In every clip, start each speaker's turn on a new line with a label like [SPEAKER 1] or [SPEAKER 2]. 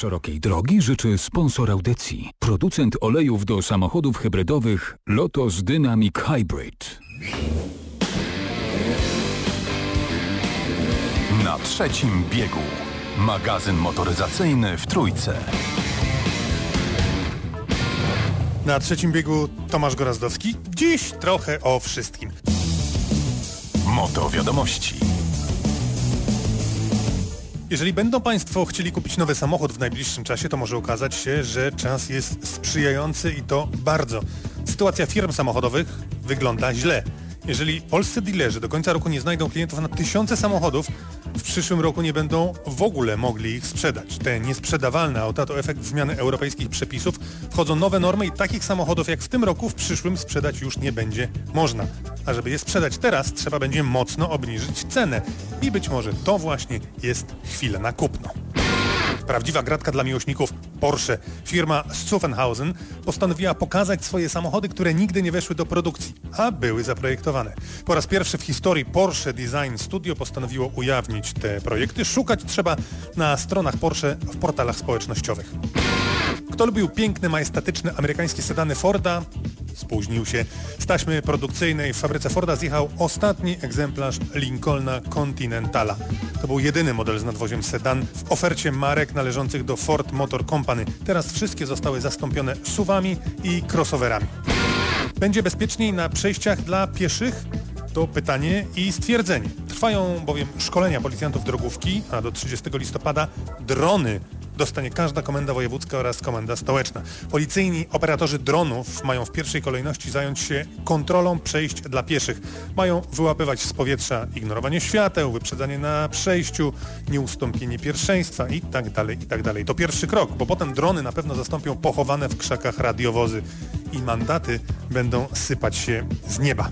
[SPEAKER 1] Szerokiej drogi życzy sponsor audycji. Producent olejów do samochodów hybrydowych Lotus Dynamic Hybrid.
[SPEAKER 2] Na trzecim biegu. Magazyn motoryzacyjny w Trójce.
[SPEAKER 3] Na trzecim biegu Tomasz Gorazdowski. Dziś trochę o wszystkim.
[SPEAKER 2] Moto wiadomości.
[SPEAKER 3] Jeżeli będą Państwo chcieli kupić nowy samochód w najbliższym czasie, to może okazać się, że czas jest sprzyjający i to bardzo. Sytuacja firm samochodowych wygląda źle. Jeżeli polscy dealerzy do końca roku nie znajdą klientów na tysiące samochodów, w przyszłym roku nie będą w ogóle mogli ich sprzedać. Te niesprzedawalne auta to efekt zmiany europejskich przepisów. Wchodzą nowe normy i takich samochodów jak w tym roku w przyszłym sprzedać już nie będzie można. A żeby je sprzedać teraz, trzeba będzie mocno obniżyć cenę. I być może to właśnie jest chwila na kupno. Prawdziwa gratka dla miłośników Porsche. Firma Zuffenhausen postanowiła pokazać swoje samochody, które nigdy nie weszły do produkcji, a były zaprojektowane. Po raz pierwszy w historii Porsche Design Studio postanowiło ujawnić te projekty. Szukać trzeba na stronach Porsche w portalach społecznościowych. Kto lubił piękne, majestatyczne amerykańskie sedany Forda, spóźnił się. Z taśmy produkcyjnej w fabryce Forda zjechał ostatni egzemplarz Lincolna Continentala. To był jedyny model z nadwoziem sedan w ofercie marek należących do Ford Motor Company. Teraz wszystkie zostały zastąpione suwami i crossoverami. Będzie bezpieczniej na przejściach dla pieszych? To pytanie i stwierdzenie. Trwają bowiem szkolenia policjantów drogówki, a do 30 listopada drony dostanie każda komenda wojewódzka oraz komenda stołeczna. Policyjni operatorzy dronów mają w pierwszej kolejności zająć się kontrolą przejść dla pieszych. Mają wyłapywać z powietrza ignorowanie świateł, wyprzedzanie na przejściu, nieustąpienie pierwszeństwa i tak dalej, i tak. To pierwszy krok, bo potem drony na pewno zastąpią pochowane w krzakach radiowozy i mandaty będą sypać się z nieba.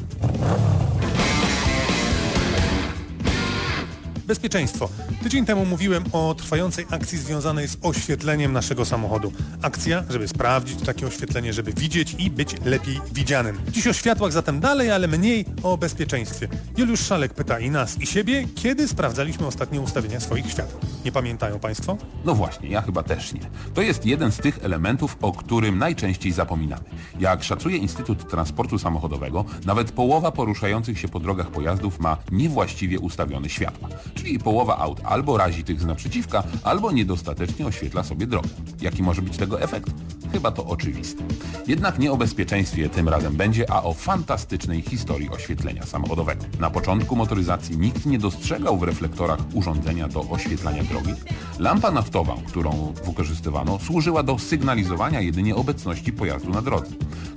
[SPEAKER 3] Bezpieczeństwo. Tydzień temu mówiłem o trwającej akcji związanej z oświetleniem naszego samochodu. Akcja, żeby sprawdzić takie oświetlenie, żeby widzieć i być lepiej widzianym. Dziś o światłach zatem dalej, ale mniej o bezpieczeństwie. Juliusz Szalek pyta i nas, i siebie, kiedy sprawdzaliśmy ostatnie ustawienia swoich światł. Nie pamiętają Państwo?
[SPEAKER 4] No właśnie, ja chyba też nie. To jest jeden z tych elementów, o którym najczęściej zapominamy. Jak szacuje Instytut Transportu Samochodowego, nawet połowa poruszających się po drogach pojazdów ma niewłaściwie ustawione światła. Czyli połowa aut albo razi tych z naprzeciwka, albo niedostatecznie oświetla sobie drogę. Jaki może być tego efekt? Chyba to oczywiste. Jednak nie o bezpieczeństwie tym razem będzie, a o fantastycznej historii oświetlenia samochodowego. Na początku motoryzacji nikt nie dostrzegał w reflektorach urządzenia do oświetlania drogi. Lampa naftowa, którą wykorzystywano, służyła do sygnalizowania jedynie obecności pojazdu na drodze.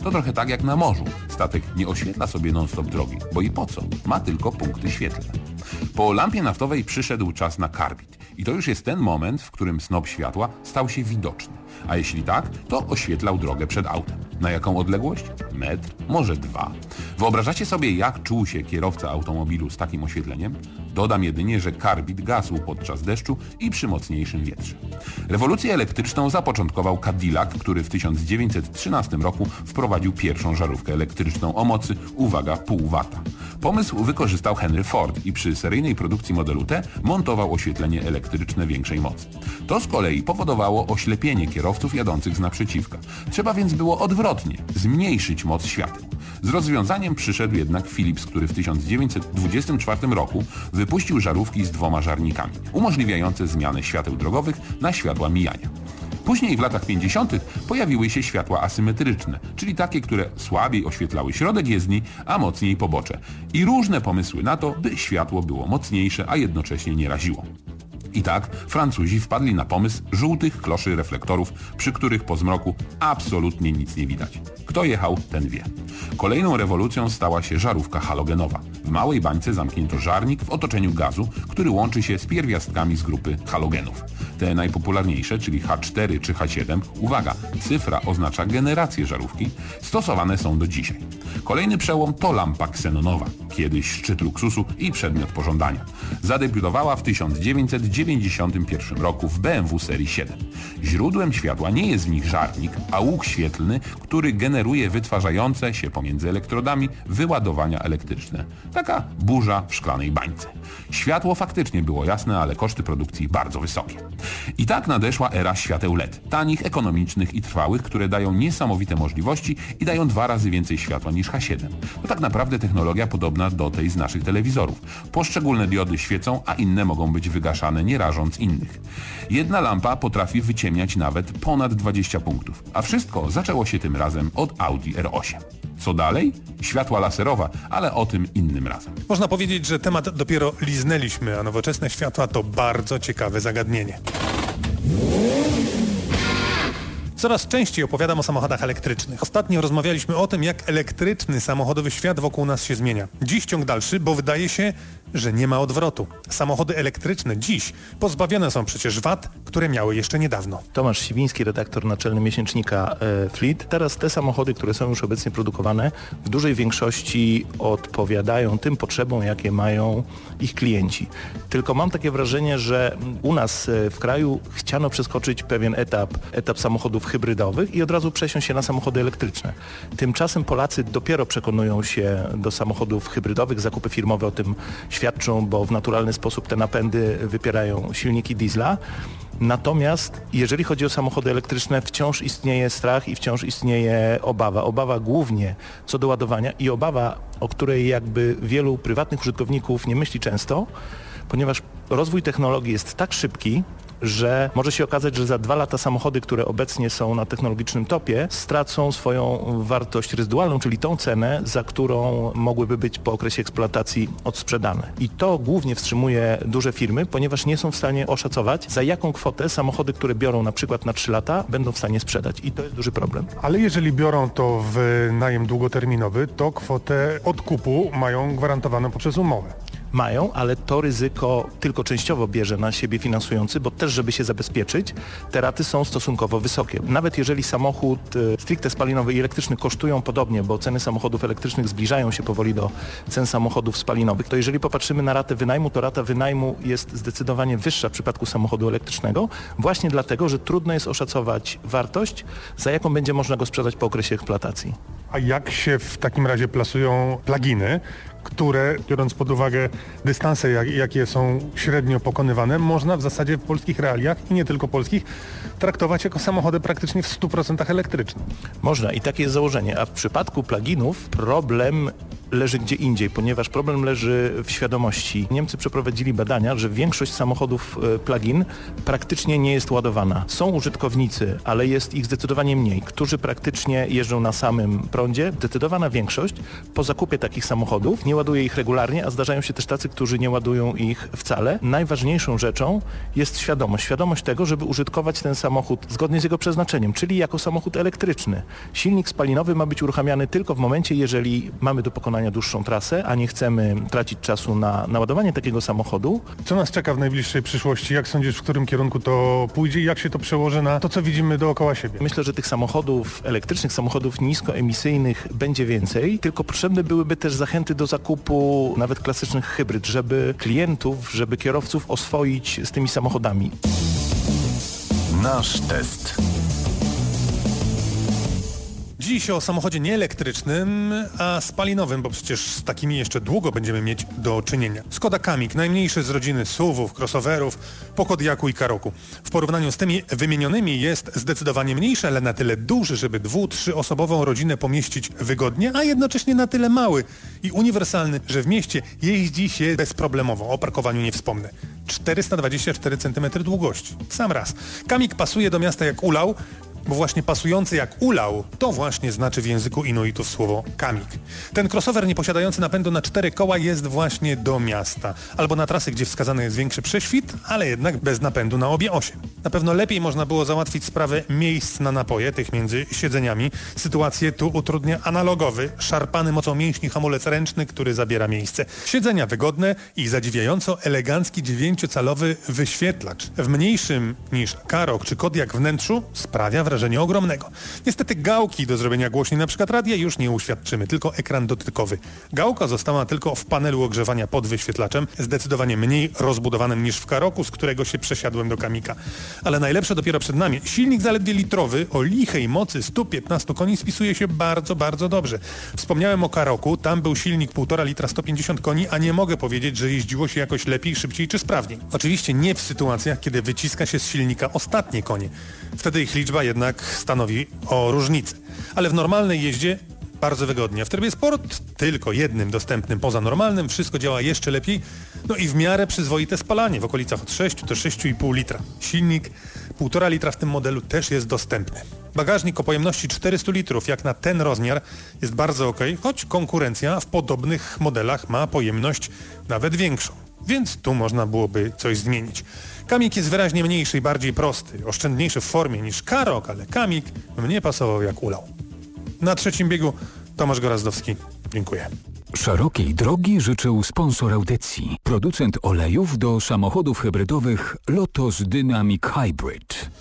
[SPEAKER 4] To trochę tak jak na morzu. Statek nie oświetla sobie non-stop drogi, bo i po co? Ma tylko punkty świetlne. Po lampie naftowej przyszedł czas na karbid. I to już jest ten moment, w którym snop światła stał się widoczny. A jeśli tak, to oświetlał drogę przed autem. Na jaką odległość? Metr, może dwa. Wyobrażacie sobie, jak czuł się kierowca automobilu z takim oświetleniem? Dodam jedynie, że karbid gasł podczas deszczu i przy mocniejszym wietrze. Rewolucję elektryczną zapoczątkował Cadillac, który w 1913 roku wprowadził pierwszą żarówkę elektryczną o mocy, uwaga, pół wata. Pomysł wykorzystał Henry Ford i przy seryjnej produkcji modelu T montował oświetlenie elektryczne większej mocy. To z kolei powodowało oślepienie kierowców jadących z naprzeciwka. Trzeba więc było odwrotnie, zmniejszyć moc świateł. Z rozwiązaniem przyszedł jednak Philips, który w 1924 roku wypuścił żarówki z dwoma żarnikami, umożliwiające zmianę świateł drogowych na światła mijania. Później w latach 50. pojawiły się światła asymetryczne, czyli takie, które słabiej oświetlały środek jezdni, a mocniej pobocze. I różne pomysły na to, by światło było mocniejsze, a jednocześnie nie raziło. I tak Francuzi wpadli na pomysł żółtych kloszy reflektorów, przy których po zmroku absolutnie nic nie widać. Kto jechał, ten wie. Kolejną rewolucją stała się żarówka halogenowa. W małej bańce zamknięto żarnik w otoczeniu gazu, który łączy się z pierwiastkami z grupy halogenów. Te najpopularniejsze, czyli H4 czy H7, uwaga, cyfra oznacza generację żarówki, stosowane są do dzisiaj. Kolejny przełom to lampa ksenonowa. Kiedyś szczyt luksusu i przedmiot pożądania. Zadebiutowała w 1991 roku w BMW serii 7. Źródłem światła nie jest w nich żarnik, a łuk świetlny, który generuje wytwarzające się pomiędzy elektrodami wyładowania elektryczne. Taka burza w szklanej bańce. Światło faktycznie było jasne, ale koszty produkcji bardzo wysokie. I tak nadeszła era świateł LED. Tanich, ekonomicznych i trwałych, które dają niesamowite możliwości i dają dwa razy więcej światła niż H7. To tak naprawdę technologia podobna do tej z naszych telewizorów. Poszczególne diody świecą, a inne mogą być wygaszane, nie rażąc innych. Jedna lampa potrafi wyciemniać nawet ponad 20 punktów. A wszystko zaczęło się tym razem od Audi R8. Co dalej? Światła laserowa, ale o tym innym razem.
[SPEAKER 3] Można powiedzieć, że temat dopiero liznęliśmy, a nowoczesne światła to bardzo ciekawe zagadnienie. Coraz częściej opowiadam o samochodach elektrycznych. Ostatnio rozmawialiśmy o tym, jak elektryczny samochodowy świat wokół nas się zmienia. Dziś ciąg dalszy, bo wydaje się, że nie ma odwrotu. Samochody elektryczne dziś pozbawione są przecież wad, które miały jeszcze niedawno.
[SPEAKER 5] Tomasz Siwiński, redaktor naczelny miesięcznika e, Fleet. Teraz te samochody, które są już obecnie produkowane, w dużej większości odpowiadają tym potrzebom, jakie mają ich klienci. Tylko mam takie wrażenie, że u nas e, w kraju chciano przeskoczyć pewien etap, etap samochodów hybrydowych i od razu przesiąść się na samochody elektryczne. Tymczasem Polacy dopiero przekonują się do samochodów hybrydowych, zakupy firmowe o tym świadczą, bo w naturalny sposób te napędy wypierają silniki diesla. Natomiast jeżeli chodzi o samochody elektryczne, wciąż istnieje strach i wciąż istnieje obawa. Obawa głównie co do ładowania i obawa, o której jakby wielu prywatnych użytkowników nie myśli często, ponieważ rozwój technologii jest tak szybki, że może się okazać, że za dwa lata samochody, które obecnie są na technologicznym topie, stracą swoją wartość rezydualną, czyli tą cenę, za którą mogłyby być po okresie eksploatacji odsprzedane. I to głównie wstrzymuje duże firmy, ponieważ nie są w stanie oszacować, za jaką kwotę samochody, które biorą na przykład na 3 lata, będą w stanie sprzedać. I to jest duży problem.
[SPEAKER 3] Ale jeżeli biorą to w najem długoterminowy, to kwotę odkupu mają gwarantowaną poprzez umowę
[SPEAKER 5] mają, ale to ryzyko tylko częściowo bierze na siebie finansujący, bo też, żeby się zabezpieczyć, te raty są stosunkowo wysokie. Nawet jeżeli samochód e, stricte spalinowy i elektryczny kosztują podobnie, bo ceny samochodów elektrycznych zbliżają się powoli do cen samochodów spalinowych, to jeżeli popatrzymy na ratę wynajmu, to rata wynajmu jest zdecydowanie wyższa w przypadku samochodu elektrycznego, właśnie dlatego, że trudno jest oszacować wartość, za jaką będzie można go sprzedać po okresie eksploatacji.
[SPEAKER 3] A jak się w takim razie plasują pluginy, które, biorąc pod uwagę dystanse, jak, jakie są średnio pokonywane, można w zasadzie w polskich realiach i nie tylko polskich traktować jako samochody praktycznie w 100% elektryczne.
[SPEAKER 5] Można i takie jest założenie, a w przypadku pluginów problem leży gdzie indziej, ponieważ problem leży w świadomości. Niemcy przeprowadzili badania, że większość samochodów e, plug-in praktycznie nie jest ładowana. Są użytkownicy, ale jest ich zdecydowanie mniej, którzy praktycznie jeżdżą na samym prądzie. Zdecydowana większość po zakupie takich samochodów nie ładuje ich regularnie, a zdarzają się też tacy, którzy nie ładują ich wcale. Najważniejszą rzeczą jest świadomość. Świadomość tego, żeby użytkować ten samochód zgodnie z jego przeznaczeniem, czyli jako samochód elektryczny. Silnik spalinowy ma być uruchamiany tylko w momencie, jeżeli mamy do pokonania dłuższą trasę, a nie chcemy tracić czasu na naładowanie takiego samochodu.
[SPEAKER 3] Co nas czeka w najbliższej przyszłości? Jak sądzisz, w którym kierunku to pójdzie i jak się to przełoży na to, co widzimy dookoła siebie?
[SPEAKER 5] Myślę, że tych samochodów elektrycznych, samochodów niskoemisyjnych będzie więcej, tylko potrzebne byłyby też zachęty do zakupu nawet klasycznych hybryd, żeby klientów, żeby kierowców oswoić z tymi samochodami.
[SPEAKER 2] Nasz test.
[SPEAKER 3] Dziś o samochodzie nie elektrycznym, a spalinowym, bo przecież z takimi jeszcze długo będziemy mieć do czynienia. Skoda Kamik, najmniejszy z rodziny SUVów, crossoverów, po Kodiaku i Karoku. W porównaniu z tymi wymienionymi jest zdecydowanie mniejszy, ale na tyle duży, żeby dwu, trzyosobową rodzinę pomieścić wygodnie, a jednocześnie na tyle mały i uniwersalny, że w mieście jeździ się bezproblemowo. O parkowaniu nie wspomnę. 424 cm długości. Sam raz. Kamik pasuje do miasta jak ulał, bo właśnie pasujący jak ulał, to właśnie znaczy w języku Inuitów słowo kamik. Ten crossover nieposiadający napędu na cztery koła jest właśnie do miasta, albo na trasy, gdzie wskazany jest większy prześwit, ale jednak bez napędu na obie osie. Na pewno lepiej można było załatwić sprawę miejsc na napoje, tych między siedzeniami. Sytuację tu utrudnia analogowy, szarpany mocą mięśni hamulec ręczny, który zabiera miejsce. Siedzenia wygodne i zadziwiająco elegancki dziewięciocalowy wyświetlacz. W mniejszym niż Karok czy Kodiak wnętrzu sprawia wrażenie wrażenia ogromnego. Niestety gałki do zrobienia głośniej na przykład radia już nie uświadczymy, tylko ekran dotykowy. Gałka została tylko w panelu ogrzewania pod wyświetlaczem, zdecydowanie mniej rozbudowanym niż w Karoku, z którego się przesiadłem do Kamika. Ale najlepsze dopiero przed nami. Silnik zaledwie litrowy o lichej mocy 115 koni spisuje się bardzo, bardzo dobrze. Wspomniałem o Karoku, tam był silnik 1,5 litra 150 koni, a nie mogę powiedzieć, że jeździło się jakoś lepiej, szybciej czy sprawniej. Oczywiście nie w sytuacjach, kiedy wyciska się z silnika ostatnie konie. Wtedy ich liczba jednak stanowi o różnicę. Ale w normalnej jeździe bardzo wygodnie. W trybie sport tylko jednym dostępnym poza normalnym wszystko działa jeszcze lepiej. No i w miarę przyzwoite spalanie w okolicach od 6 do 6,5 litra. Silnik 1,5 litra w tym modelu też jest dostępny. Bagażnik o pojemności 400 litrów jak na ten rozmiar jest bardzo ok, choć konkurencja w podobnych modelach ma pojemność nawet większą. Więc tu można byłoby coś zmienić. Kamik jest wyraźnie mniejszy i bardziej prosty, oszczędniejszy w formie niż Karok, ale Kamik mnie pasował jak ulał. Na trzecim biegu Tomasz Gorazdowski. Dziękuję.
[SPEAKER 1] Szerokiej drogi życzył sponsor audycji, producent olejów do samochodów hybrydowych Lotus Dynamic Hybrid.